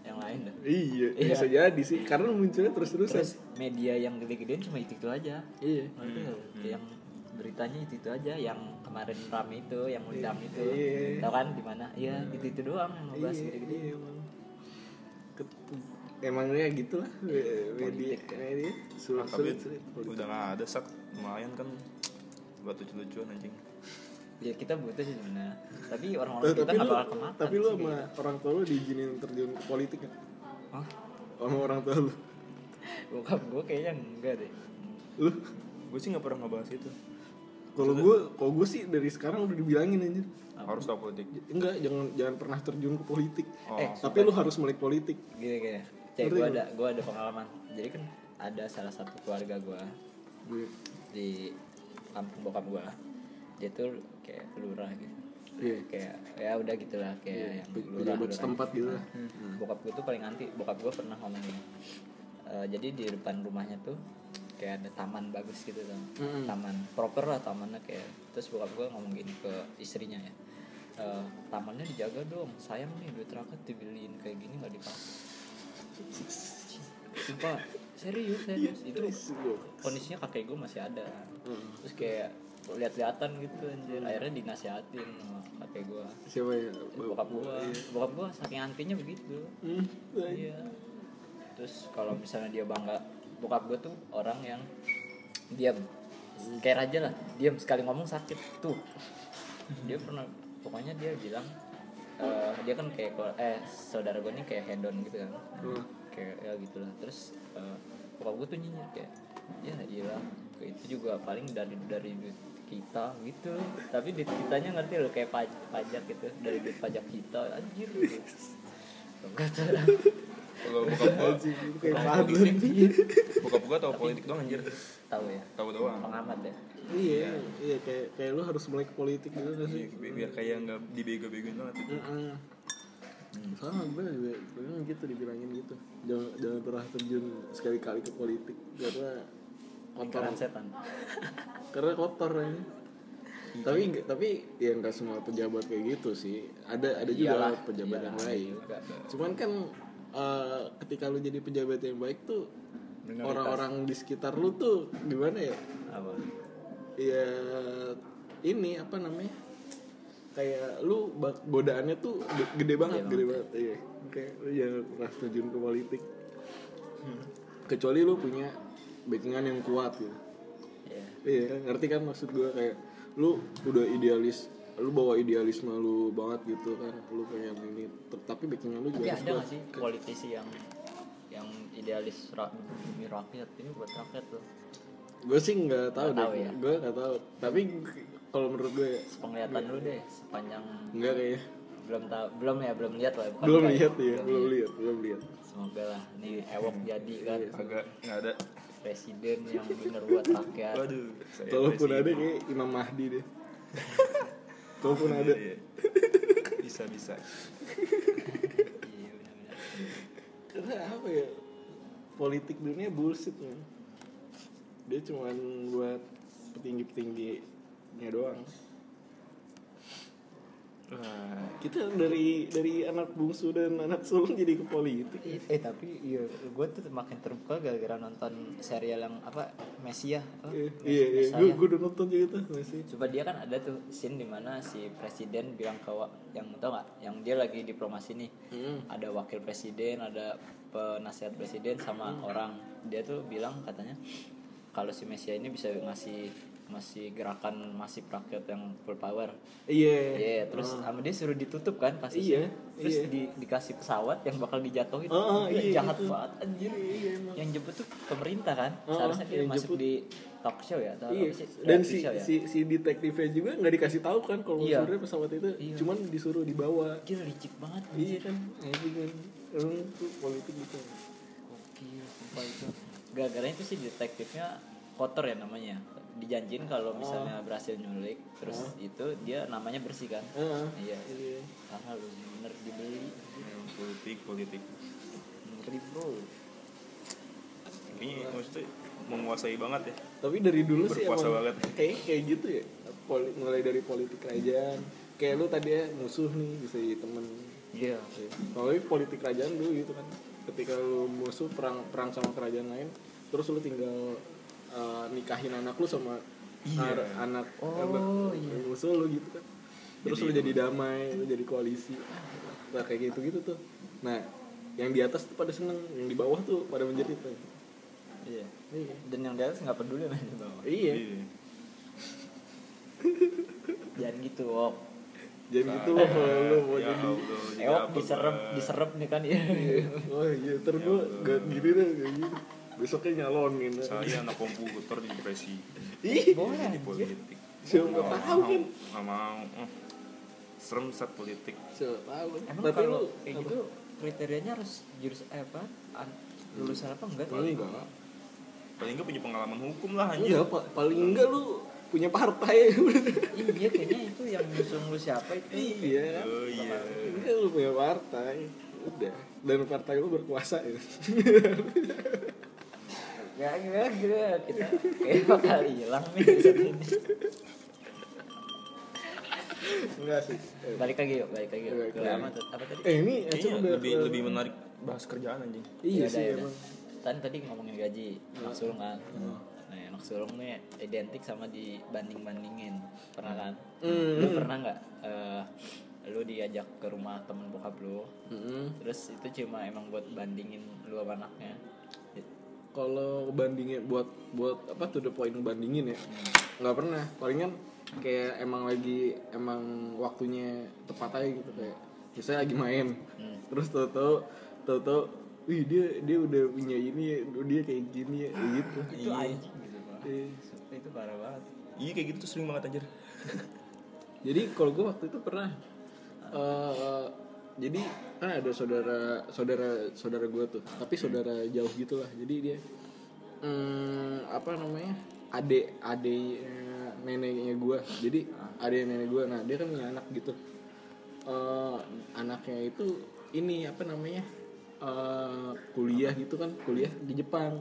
yang lain dah. iya Iya. bisa jadi sih karena munculnya terus terusan Terus media yang gede-gedein cuma itu itu aja. iya nggak? Yang beritanya itu itu aja, yang kemarin rame itu, yang undang itu, Iya. tau kan di mana? Iya itu itu doang yang ngebahas iya, gede-gede. iya, emang emangnya gitu lah media media sulit Nah, sulit sulit udah gak ada sak lumayan kan buat lucu-lucuan anjing Ya kita butuh sih sebenarnya. Tapi Eh, orang-orang kita tapi nggak bakal kemakan. tapi lu sama kayak orang tua lu diizinin terjun ke politik kan gitu. Hah? sama orang tua lu Bokap gue kayaknya enggak deh. lu gue sih gak pernah ngebahas itu kalau gue kalau gue sih dari sekarang udah dibilangin aja harus tahu politik enggak jangan jangan pernah terjun ke politik oh Eh, tapi lu harus melek politik Gini gini. Cek gue nggak? ada gue ada pengalaman. Jadi kan ada salah satu keluarga gue Gue- di kampung bokap gue. Dia tuh kayak lurah gitu. iya Kayak ya udah gitulah kayak yang pe- lurah. lurah. setempat gitu lah Hmm. Bokap gue tuh paling anti. Bokap gue pernah ngomong gini. "Eh, jadi di depan rumahnya tuh kayak ada taman bagus gitu kan. Mm-mm. Taman proper lah tamannya kayak. Terus bokap gue ngomong gini ke istrinya ya. "Eh, tamannya dijaga dong. Sayang nih duit rakyat dibeliin kayak gini nggak dipakai. Sumpah, serius serius itu kondisinya kakek gue masih ada. Hmm. Terus kayak lihat-lihatan gitu anjir. Akhirnya dinasihatin sama kakek gue siapa ya? Bokap gua. Bokap gua. Saking antinya begitu. Hmm, iya. Terus kalau misalnya dia bangga bokap gua tuh orang yang diam. Kayak raja lah diam. Sekali ngomong sakit tuh. Dia pernah pokoknya dia bilang eh, dia kan kayak eh saudara gua nih kayak hedon gitu kan. Hmm. kayak ya gitulah terus eh, bokap gua tuh nyinyir kayak ya iya itu juga paling dari dari kita gitu. Tapi duit kitanya ngerti loh kayak paj- pajak gitu dari duit pajak kita. Anjir gitu. Enggak tahu. kalau Anjing, itu kayak politik. bokap gue tau politik doang anjir? Tahu ya. Tahu doang. Pengamat ya. Iya iya kayak kayak lu harus melek politik gitu gak sih? Bi- biar kayak nggak dibego-begoin banget itu Heeh. sama gue juga gue gitu dibilangin gitu. Jangan jangan pernah terjun sekali kali ke politik karena kotor lingkaran setan. (laughs) Karena kotor ini tapi nggak- tapi ya nggak semua pejabat kayak gitu sih. Ada ada juga Iyalah, pejabat iyalah, yang lain. Cuman kan eh, ketika lu jadi pejabat yang baik tuh orang-orang di sekitar lu tuh gimana ya? Apa? Ya ini apa namanya? Kayak lu godaannya tuh ge- gede banget Gede gede banget iya. Kayak lu jangan pernah terjun ke politik. Kecuali lu punya backingan yang kuat gitu. Ya iya ngerti kan maksud gue kayak lu udah idealis lu bawa idealisme lu banget gitu kan lu pengen ini tapi backingan lu tapi juga harus ada kuat. nggak sih politisi yang yang idealis demi rakyat ini buat rakyat tuh? Gue sih nggak tahu Nggak deh tahu ya? gue nggak tahu. Tapi kalau menurut gue ya, penglihatan lu deh sepanjang enggak kayaknya. Belum tahu belum ya belum lihat lah bukan belum kayak- lihat ya belum lihat belum lihat. Semoga lah nih ewok jadi kan. Agak nggak ada presiden yang bener buat rakyat. Waduh. Presiden. ada kayak Imam Mahdi deh. (laughs) Kalaupun ada. Iya. bisa bisa. Iya benar-benar karena apa ya? Politik dunia bullshit man. Dia cuman buat petinggi petingginya doang Wah, kita dari dari anak bungsu dan anak sulung jadi ke politik. Eh tapi iya gue tuh makin terbuka gara-gara nonton serial yang apa Mesia apa? iya iya iya. Gue gue udah nonton juga tuh masih Coba dia kan ada tuh scene di mana si presiden bilang ke yang tau gak yang dia lagi diplomasi nih. Hmm. ada wakil presiden ada penasihat presiden sama orang. Dia tuh bilang katanya kalau si Mesia ini bisa ngasih masih gerakan masih rakyat yang full power iya Iya, terus sama dia suruh ditutup kan kasusnya. Iya, terus iya. di, dikasih pesawat yang bakal dijatuhin. Oh, Gila, iya, jahat gitu. banget anjir. Iya, emang. yang jemput tuh pemerintah kan. Oh, Seharusnya dia masuk jemput. di talk show ya atau Iya, sih? dan si, show ya? si si detektifnya juga nggak dikasih tahu kan kalau Iya. sebenarnya pesawat itu Iya. cuman disuruh dibawa. Gila licik banget. Iya kan, anjing kan. Emang tuh politik gitu. Gokil, sumpah itu. Gara-gara itu sih detektifnya kotor ya namanya. Dijanjin kalau misalnya berhasil nyulik, terus itu dia namanya bersih kan. Heeh. Iya. Iya. Karena lu bener dibeli. politik politik Ngeri bro. ini maksudnya menguasai banget ya Tapi dari dulu sih Berkuasa emang banget. kayak kayak gitu ya. Poli, mulai dari politik kerajaan. Kayak lu tadi ya musuh nih bisa jadi temen. Iya. Kalau ini politik kerajaan dulu gitu kan. Ketika lu musuh perang perang sama kerajaan lain, terus lu tinggal uh, nikahin anak lu sama Iya. ar- anak Oh, iya. musuh lu gitu kan. Terus lu jadi damai, lu jadi koalisi. Nah, kayak gitu-gitu tuh. Nah, yang di atas tuh pada seneng, yang di bawah tuh pada menjerit tuh. Iya. Iya. Dan yang di atas nggak peduli main di bawah. Iya. Jangan gitu, Wok. Jadi gitu loh kalau lu mau ya jadi jadi Ewok gua? diserep nih kan ya. Oh iya, ntar gue gak gini deh, gak gini Besoknya nyalonin saya anak komputer di presiden Ih, Boleh di politik. Siapa Nggak tahu kan nggak mau. Eh, serem set politik. Siapa tahu. Emang Tapi kalau lu kayak gitu kriterianya harus jurus eh, apa? An- lulusan apa enggak? Paling enggak. Paling nggak punya pengalaman hukum lah anjir. Enggak, paling enggak lu punya partai. Iya, kayaknya itu yang ngusung lu siapa itu. Iya. Oh iya. Enggak lu punya partai. Udah. Dan partai lu berkuasa ya (laughs) Gak, gak, gak. Kita kayak bakal hilang nih. Enggak sih Balik lagi yuk, balik lagi yuk. Balik Ke lagi. apa, apa tadi? Eh ini Kayaknya udah lebih lebih menarik bahas kerjaan anjing Iya Yaudah, sih emang Kan tadi ngomongin gaji, anak sulung kan. Nah, anak sulung nih identik sama dibanding-bandingin. Pernah kan? Hmm. Lu pernah nggak eh, lu diajak ke rumah temen bokap lu? Mm-mm. Terus itu cuma emang buat bandingin lu sama anaknya. Kalau bandingin buat buat apa tuh the point bandingin ya nggak pernah palingan kayak emang lagi emang waktunya tepat aja gitu kayak misalnya lagi main Hmm. terus tau tau tau tau wih dia dia udah punya ini ya dia kayak gini ya gitu Itu anjing gitu, Pak. Itu parah banget. iya kayak gitu tuh sering banget anjir jadi kalau gue waktu itu pernah eh, jadi kan ada saudara saudara saudara gue tuh. Tapi saudara jauh gitulah jadi dia hmm, apa namanya? Adik adik eh, neneknya gue jadi adik nenek gue nah dia kan punya anak gitu. Eh, anaknya itu ini apa namanya? Eh, kuliah gitu kan. Kuliah di Jepang.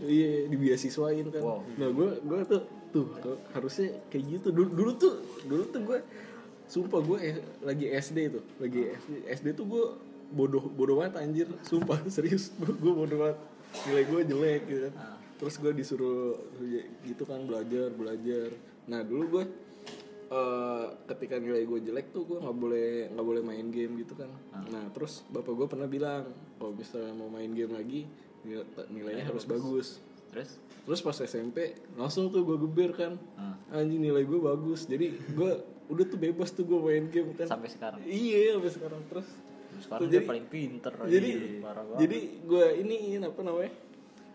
Iya dibiasiswain kan. Wow. nah gue gue tuh tuh tuh, harusnya kayak gitu. Dulu dulu tuh dulu tuh gue sumpah gue lagi SD tuh lagi SD SD tuh gue bodoh bodoh banget anjir. Sumpah (laughs) serius. Gue bodoh banget. Nilai gue jelek gitu kan. Ah. terus gue disuruh ya, gitu kan belajar belajar. Nah dulu gue eh, ketika nilai gue jelek tuh gue nggak boleh nggak boleh main game gitu kan. Nah terus bapak gue pernah bilang kalau misalnya mau main game lagi nil- nilainya harus bagus. terus? Terus pas SMP langsung tuh gue geber kan. Ah. anjing nilai gue bagus. Jadi gue udah tuh bebas tuh gue main game kan. Sampai sekarang. Iya sampai sekarang. Terus sekarang Tuh, dia jadi- paling pinter jadi banget. jadi gue ini apa namanya?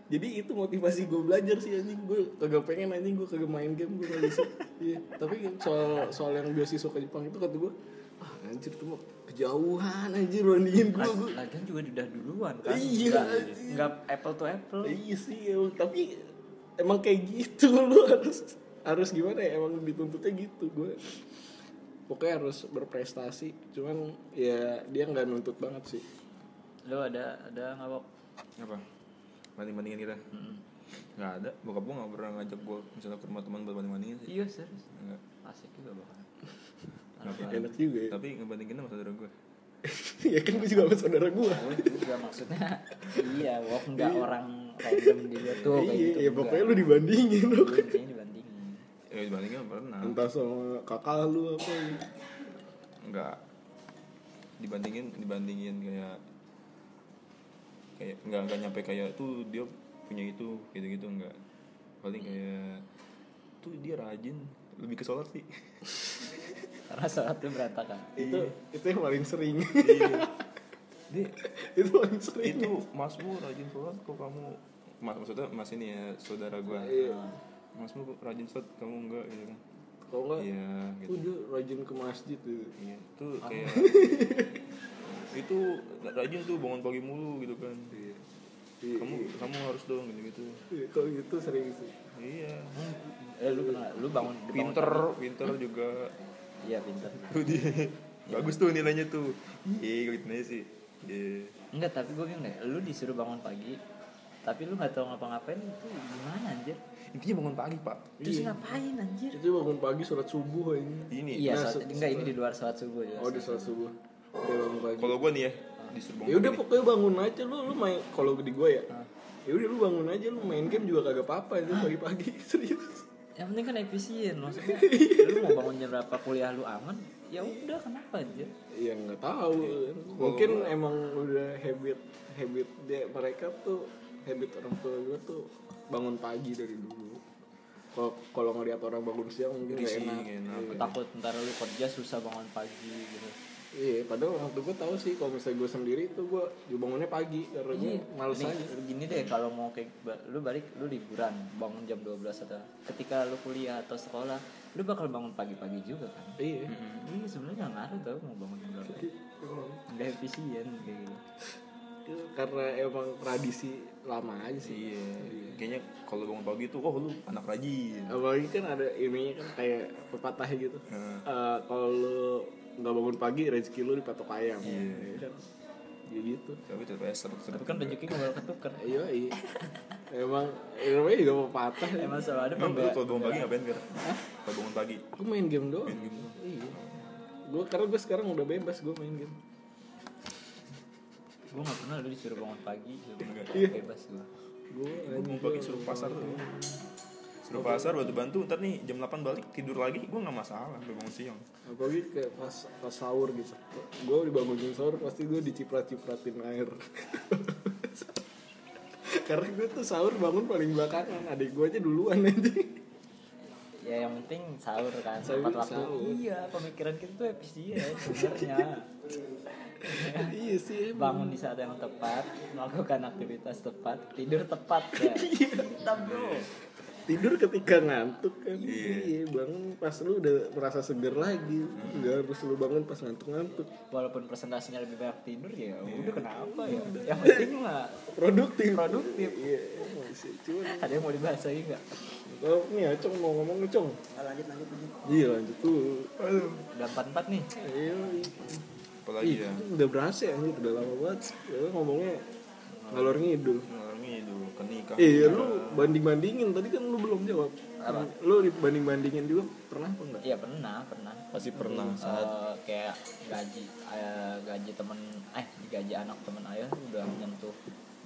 Jadi itu motivasi gue belajar sih anjing. Gue kagak pengen anjing. Gue kagak main game gue kagak bisa. (laughs) Iya tapi soal soal yang beasiswa ke Jepang itu kata gue ah anjir tuh mah kejauhan anjir bandingin gue gue lagian juga udah duluan kan. Iya, nggak, apple to apple. Iya sih emang. tapi emang kayak gitu lu harus harus gimana ya emang dituntutnya gitu. Gue pokoknya harus berprestasi cuman ya dia nggak nuntut banget sih. Lo ada ada nggak Wok? apa? Banding bandingin kita? Mm-mm. nggak ada. Bokap gue nggak pernah ngajak gue misalnya ke rumah teman buat banding bandingin sih. Iya serius. Nggak. asik juga pernah. enak juga ya. Tapi ngebandingin sama saudara gue (laughs) ya kan gue juga sama saudara gue Oh juga maksudnya. Iya Wok nggak orang random juga tuh kayak iya gitu ya pokoknya lu dibandingin lu Iya, dibandingin ya dibandingin pernah. Entah sama kakak lu apa gitu. nggak dibandingin dibandingin kayak kayak nggak nggak nyampe kayak tuh dia punya itu gitu gitu nggak paling kayak tuh dia rajin lebih ke sholat sih. (laughs) Karena sholat lu berantakan itu itu yang paling sering. Dia (laughs) itu paling sering. itu masmu rajin sholat kok kamu? Mas maksudnya mas ini ya saudara gua. Iya. Masmu rajin sholat kamu enggak gitu kan? Kalau enggak iya gitu. tuh dia rajin ke masjid tuh iya itu kayak (laughs) itu rajin tuh bangun pagi mulu gitu kan. Iya, kamu kamu harus dong gitu gitu. Iya, kalau gitu sering sih. Iya. Eh lu pernah lu bangun pinter pagi? pinter (laughs) juga. Iya pinter. Tuh dia. Bagus tuh nilainya tuh. Iya gitu sih. Iya. Enggak tapi gue bingung deh lu disuruh bangun pagi tapi lu nggak tahu ngapa-ngapain itu gimana anjir? Intinya bangun pagi pak. Terus Iya. ngapain anjir? Itu bangun pagi sholat subuh ini. Ini. Iya Nah, sholat, enggak ini di luar sholat subuh juga oh di sholat subuh. dia bangun pagi. Kalau gua nih ya disuruh bangun ya udah pokoknya bangun aja. Lu lu main kalau di gua ya Ah. ya udah lu bangun aja. Lu main game juga kagak apa-apa itu pagi-pagi (laughs) serius. Yang penting kan efisien maksudnya. (laughs) Iya. lu mau bangun jam berapa kuliah lu aman ya udah kenapa anjir? Ya nggak tahu. Mungkin emang udah habit habit dia mereka tuh habit orang tua gua tuh bangun pagi dari dulu kalau kalau ngeliat orang bangun siang mungkin gak enak, enak. Iya. takut ntar lu kerja susah bangun pagi gitu Iya, padahal waktu gue tahu sih kalau misalnya gue sendiri tuh gue juga bangunnya pagi karena gue males Nih, aja. gini deh kalau mau kayak lu balik lu liburan bangun jam 12 atau ketika lu kuliah atau sekolah lu bakal bangun pagi-pagi juga kan Iya. Iya sebenarnya nggak ngaruh tau mau bangun jam berapa nggak efisien kayak gitu Karena emang tradisi lama aja sih. iya kayaknya kalau bangun pagi tuh oh lu anak rajin Apalagi kan ada ininya kan kayak pepatah gitu. Nah. Eh, kalau lu nggak bangun pagi rezeki lu dipatok ayam. Iya. Ya kan. Ya gitu. tapi tetap aja seret tapi kan rezeki nggak bakal ketuker Iya, iya. emang namanya juga pepatah. emang selalu ada Emang pembe- kalau bangun pagi ngapain Gar? Kalau bangun pagi Gue main game doang. main game doang. Iya. Gue karena gue sekarang udah bebas gue main game. Gue nggak pernah lu disuruh bangun pagi. Iya. bebas gue Gue bangun pagi suruh pasar tuh. suruh ke pasar bantu bantu ntar nih jam 8 balik tidur lagi gue nggak masalah sampai bangun siang. Apalagi kayak pas pas sahur gitu. Gue dibangunin sahur pasti gue diciprat cipratin air. (laughs) Karena gue tuh sahur bangun paling belakangan adik gue aja duluan aja. Ya yang penting sahur kan Sahur, tepat waktu. sahur. iya pemikiran kita tuh efisien sebenarnya (laughs) iya. Sih emang. bangun di saat yang tepat melakukan aktivitas tepat tidur tepat ya. (laughs) Kita bro. Tidur ketika ngantuk kan. Iya. iya bangun pas lu udah merasa seger lagi nggak harus lu bangun pas ngantuk-ngantuk. Walaupun presentasinya lebih banyak tidur ya udah kenapa ya? Yang penting mah produktif. Produktif. iya cuman ada yang mau dibahas lagi nggak kalau nih Acong mau ngomong nih Cong? Lanjut lanjut lanjut. Iya lanjut tuh udah empat empat nih. Iya apalagi ya? udah berasa ya udah lama banget. Ya, ngomongnya ngalor ngidul. Ngalami dulu ke nikah iya lu banding bandingin tadi kan lu belum jawab. Apa? lu dibanding bandingin juga pernah apa enggak? Iya pernah pernah. Pasti pernah saat Eh, kayak gaji eh, gaji temen eh gaji anak temen ayah udah menyentuh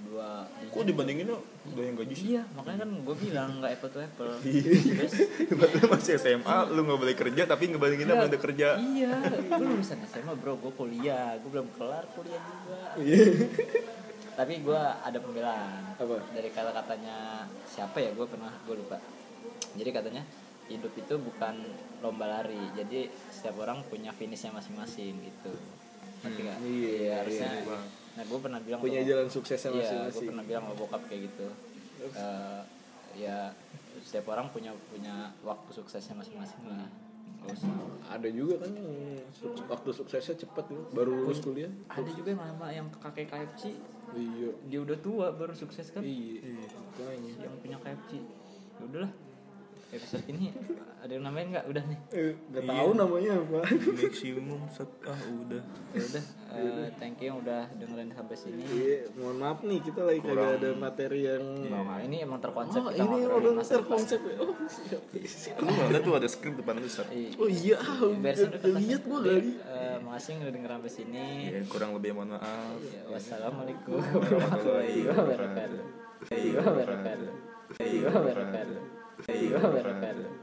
dua. Kok dibandingin lo? Udah yang gaji sih? iya makanya kan gue bilang nggak apple to apple. (laughs) Iya. terus? Lu masih SMA, lu gak boleh kerja tapi ngebandingin sama udah kerja. iya gue lulusan SMA bro. Gue kuliah. Gue belum kelar kuliah juga. Iya. tapi gue ada pembelaan. Apa? dari kata katanya siapa ya? Gue pernah gue lupa. Jadi katanya hidup itu bukan lomba lari. Jadi setiap orang punya finishnya masing-masing gitu. Ngerti nggak? iya, harusnya iya. Nah gue pernah bilang Punya jalan suksesnya iya gue masing-masing. pernah bilang sama bokap kayak gitu Eh, ya setiap orang punya punya waktu suksesnya masing-masing lah Ada juga kan yang waktu suksesnya cepet tuh, baru lulus kuliah. ada juga yang lama yang kakek KFC Iya. dia udah tua baru sukses kan Iya. Makanya. yang punya KFC ya udahlah episode ini ada yang namain nggak udah nih Eh, gak Iya. tahu namanya apa. Maximum set ah udah. ya udah eh, thank you yang udah dengerin sampai sini Iya, mohon maaf nih kita lagi kagak ada materi yang Nah, ini emang terkonsep Oh, kita ini udah terkonsep ya. Oh, siap. siap. Lu tuh ada skrip depan lu. Iya. Oh iya, ah, udah kan, lihat gua kali. eh, makasih yang udah denger sampai sini Ya, kurang lebih mohon maaf. Ya, wassalamualaikum warahmatullahi wabarakatuh warahmatullahi wabarakatuh warahmatullahi wabarakatuh Pero yo